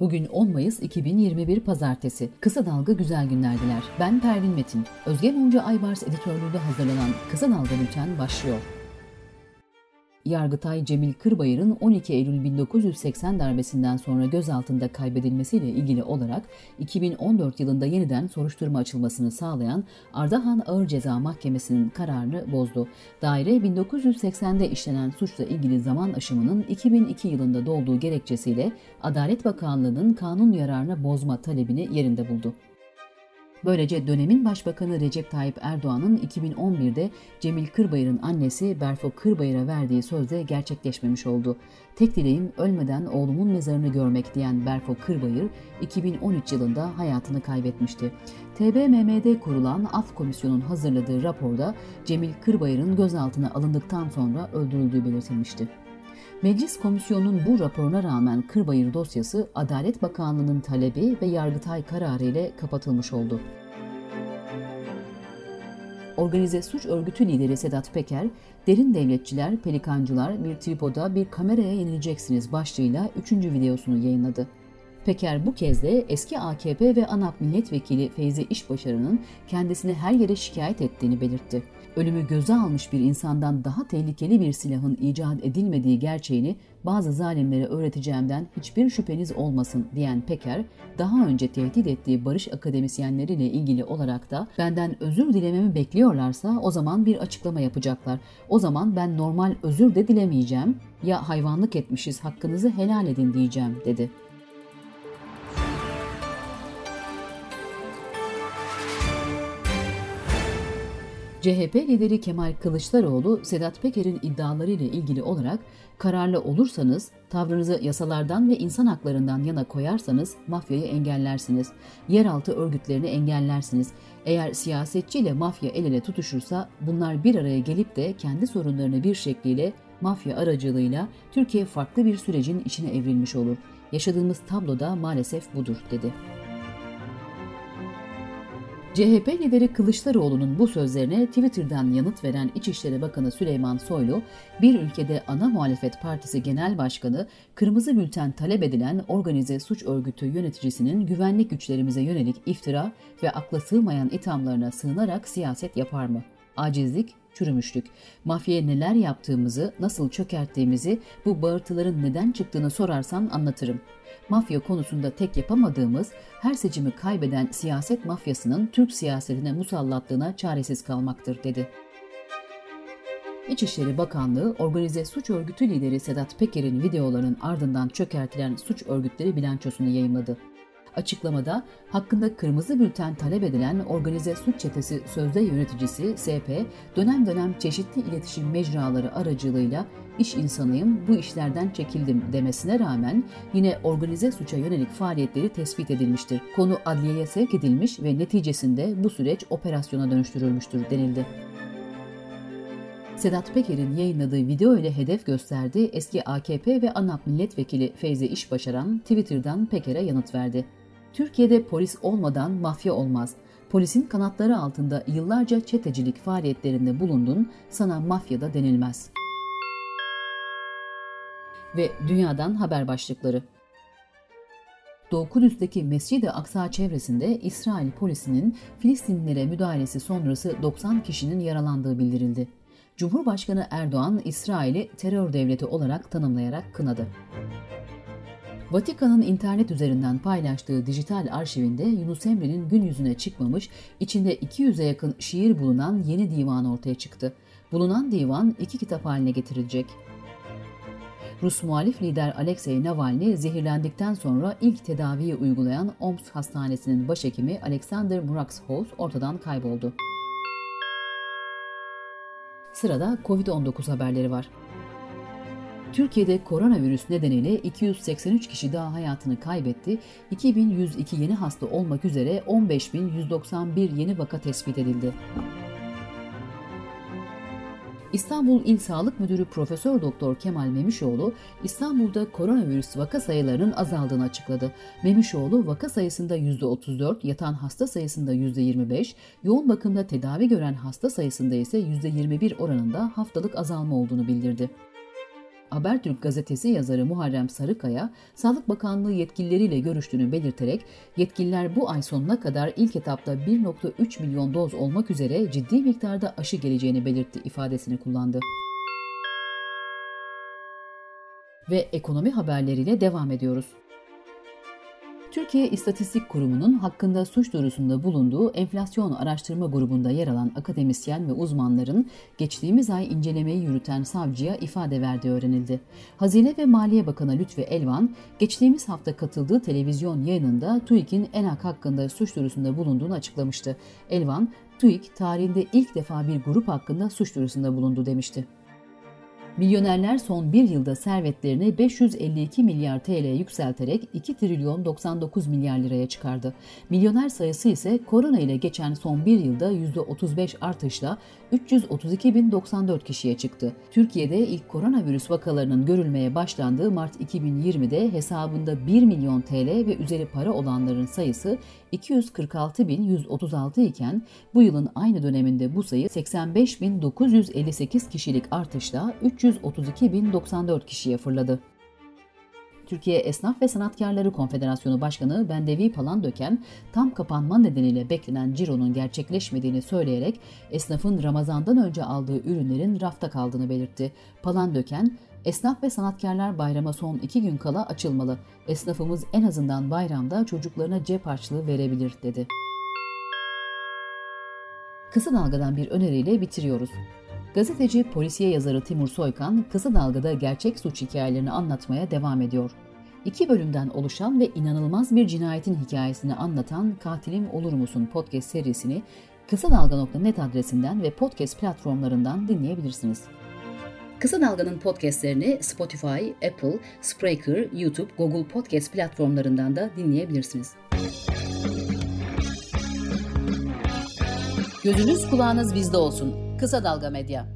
Bugün 10 Mayıs 2021 Pazartesi. Kısa Dalga Güzel Günlerdiler. Ben Pervin Metin. Özge Mumcu Aybars editörlüğünde hazırlanan Kısa Dalga Bülten başlıyor. Yargıtay Cemil Kırbayır'ın 12 Eylül 1980 darbesinden sonra gözaltında kaybedilmesiyle ilgili olarak 2014 yılında yeniden soruşturma açılmasını sağlayan Ardahan Ağır Ceza Mahkemesi'nin kararını bozdu. Daire 1980'de işlenen suçla ilgili zaman aşımının 2002 yılında dolduğu gerekçesiyle Adalet Bakanlığı'nın kanun yararına bozma talebini yerinde buldu. Böylece dönemin başbakanı Recep Tayyip Erdoğan'ın 2011'de Cemil Kırbayır'ın annesi Berfo Kırbayır'a verdiği sözde gerçekleşmemiş oldu. Tek dileğim ölmeden oğlumun mezarını görmek diyen Berfo Kırbayır 2013 yılında hayatını kaybetmişti. TBMM'de kurulan Af Komisyonu'nun hazırladığı raporda Cemil Kırbayır'ın gözaltına alındıktan sonra öldürüldüğü belirtilmişti. Meclis Komisyonu'nun bu raporuna rağmen Kırbayır dosyası Adalet Bakanlığı'nın talebi ve Yargıtay kararı ile kapatılmış oldu. Organize suç örgütü lideri Sedat Peker, derin devletçiler, pelikancılar bir tripoda bir kameraya yenileceksiniz başlığıyla üçüncü videosunu yayınladı. Peker bu kez de eski AKP ve ANAP milletvekili Feyzi İşbaşarı'nın kendisini her yere şikayet ettiğini belirtti. Ölümü göze almış bir insandan daha tehlikeli bir silahın icat edilmediği gerçeğini bazı zalimlere öğreteceğimden hiçbir şüpheniz olmasın diyen Peker, daha önce tehdit ettiği barış akademisyenleriyle ilgili olarak da benden özür dilememi bekliyorlarsa o zaman bir açıklama yapacaklar. O zaman ben normal özür de dilemeyeceğim ya hayvanlık etmişiz hakkınızı helal edin diyeceğim dedi. CHP lideri Kemal Kılıçdaroğlu, Sedat Peker'in iddiaları ile ilgili olarak kararlı olursanız, tavrınızı yasalardan ve insan haklarından yana koyarsanız mafyayı engellersiniz. Yeraltı örgütlerini engellersiniz. Eğer siyasetçi ile mafya el ele tutuşursa bunlar bir araya gelip de kendi sorunlarını bir şekliyle mafya aracılığıyla Türkiye farklı bir sürecin içine evrilmiş olur. Yaşadığımız tabloda maalesef budur dedi. CHP lideri Kılıçdaroğlu'nun bu sözlerine Twitter'dan yanıt veren İçişleri Bakanı Süleyman Soylu, bir ülkede ana muhalefet partisi genel başkanı kırmızı bülten talep edilen organize suç örgütü yöneticisinin güvenlik güçlerimize yönelik iftira ve akla sığmayan ithamlarına sığınarak siyaset yapar mı? Acizlik, çürümüşlük. Mafyaya neler yaptığımızı, nasıl çökerttiğimizi, bu bağırtıların neden çıktığını sorarsan anlatırım. Mafya konusunda tek yapamadığımız, her seçimi kaybeden siyaset mafyasının Türk siyasetine musallatlığına çaresiz kalmaktır, dedi. İçişleri Bakanlığı, organize suç örgütü lideri Sedat Peker'in videolarının ardından çökertilen suç örgütleri bilançosunu yayımladı. Açıklamada hakkında kırmızı bülten talep edilen organize suç çetesi sözde yöneticisi SP dönem dönem çeşitli iletişim mecraları aracılığıyla iş insanıyım bu işlerden çekildim demesine rağmen yine organize suça yönelik faaliyetleri tespit edilmiştir. Konu adliyeye sevk edilmiş ve neticesinde bu süreç operasyona dönüştürülmüştür denildi. Sedat Peker'in yayınladığı video ile hedef gösterdiği eski AKP ve ANAP milletvekili Feyzi İşbaşaran Twitter'dan Peker'e yanıt verdi. Türkiye'de polis olmadan mafya olmaz. Polisin kanatları altında yıllarca çetecilik faaliyetlerinde bulundun, sana mafyada denilmez. Ve dünyadan haber başlıkları. Doğu Kudüs'teki Mescid-i Aksa çevresinde İsrail polisinin Filistinlilere müdahalesi sonrası 90 kişinin yaralandığı bildirildi. Cumhurbaşkanı Erdoğan, İsrail'i terör devleti olarak tanımlayarak kınadı. Vatikan'ın internet üzerinden paylaştığı dijital arşivinde Yunus Emre'nin gün yüzüne çıkmamış, içinde 200'e yakın şiir bulunan yeni divan ortaya çıktı. Bulunan divan iki kitap haline getirilecek. Rus muhalif lider Alexei Navalny zehirlendikten sonra ilk tedaviyi uygulayan Omsk Hastanesi'nin başhekimi Alexander Murakshoz ortadan kayboldu. Sırada Covid-19 haberleri var. Türkiye'de koronavirüs nedeniyle 283 kişi daha hayatını kaybetti. 2102 yeni hasta olmak üzere 15191 yeni vaka tespit edildi. İstanbul İl Sağlık Müdürü Profesör Doktor Kemal Memişoğlu, İstanbul'da koronavirüs vaka sayılarının azaldığını açıkladı. Memişoğlu vaka sayısında %34, yatan hasta sayısında %25, yoğun bakımda tedavi gören hasta sayısında ise %21 oranında haftalık azalma olduğunu bildirdi. Habertürk gazetesi yazarı Muharrem Sarıkaya, Sağlık Bakanlığı yetkilileriyle görüştüğünü belirterek, yetkililer bu ay sonuna kadar ilk etapta 1.3 milyon doz olmak üzere ciddi miktarda aşı geleceğini belirtti ifadesini kullandı. Ve ekonomi haberleriyle devam ediyoruz. Türkiye İstatistik Kurumu'nun hakkında suç duyurusunda bulunduğu enflasyon araştırma grubunda yer alan akademisyen ve uzmanların geçtiğimiz ay incelemeyi yürüten savcıya ifade verdiği öğrenildi. Hazine ve Maliye Bakanı Lütfi Elvan, geçtiğimiz hafta katıldığı televizyon yayınında TÜİK'in ENAK hakkında suç duyurusunda bulunduğunu açıklamıştı. Elvan, TÜİK tarihinde ilk defa bir grup hakkında suç duyurusunda bulundu demişti. Milyonerler son bir yılda servetlerini 552 milyar TL yükselterek 2 trilyon 99 milyar liraya çıkardı. Milyoner sayısı ise korona ile geçen son bir yılda %35 artışla 332.094 kişiye çıktı. Türkiye'de ilk koronavirüs vakalarının görülmeye başlandığı Mart 2020'de hesabında 1 milyon TL ve üzeri para olanların sayısı 246.136 iken bu yılın aynı döneminde bu sayı 85.958 kişilik artışla 332.094 kişiye fırladı. Türkiye Esnaf ve Sanatkarları Konfederasyonu Başkanı Bendevi Palandöken tam kapanma nedeniyle beklenen cironun gerçekleşmediğini söyleyerek esnafın Ramazan'dan önce aldığı ürünlerin rafta kaldığını belirtti. Palandöken, Esnaf ve sanatkarlar bayrama son iki gün kala açılmalı. Esnafımız en azından bayramda çocuklarına cep harçlığı verebilir dedi. Kısa Dalga'dan bir öneriyle bitiriyoruz. Gazeteci, polisiye yazarı Timur Soykan, Kısa Dalga'da gerçek suç hikayelerini anlatmaya devam ediyor. İki bölümden oluşan ve inanılmaz bir cinayetin hikayesini anlatan Katilim Olur Musun podcast serisini Kısa Dalga.net adresinden ve podcast platformlarından dinleyebilirsiniz. Kısa Dalga'nın podcastlerini Spotify, Apple, Spreaker, YouTube, Google Podcast platformlarından da dinleyebilirsiniz. Gözünüz kulağınız bizde olsun. Kısa Dalga Medya.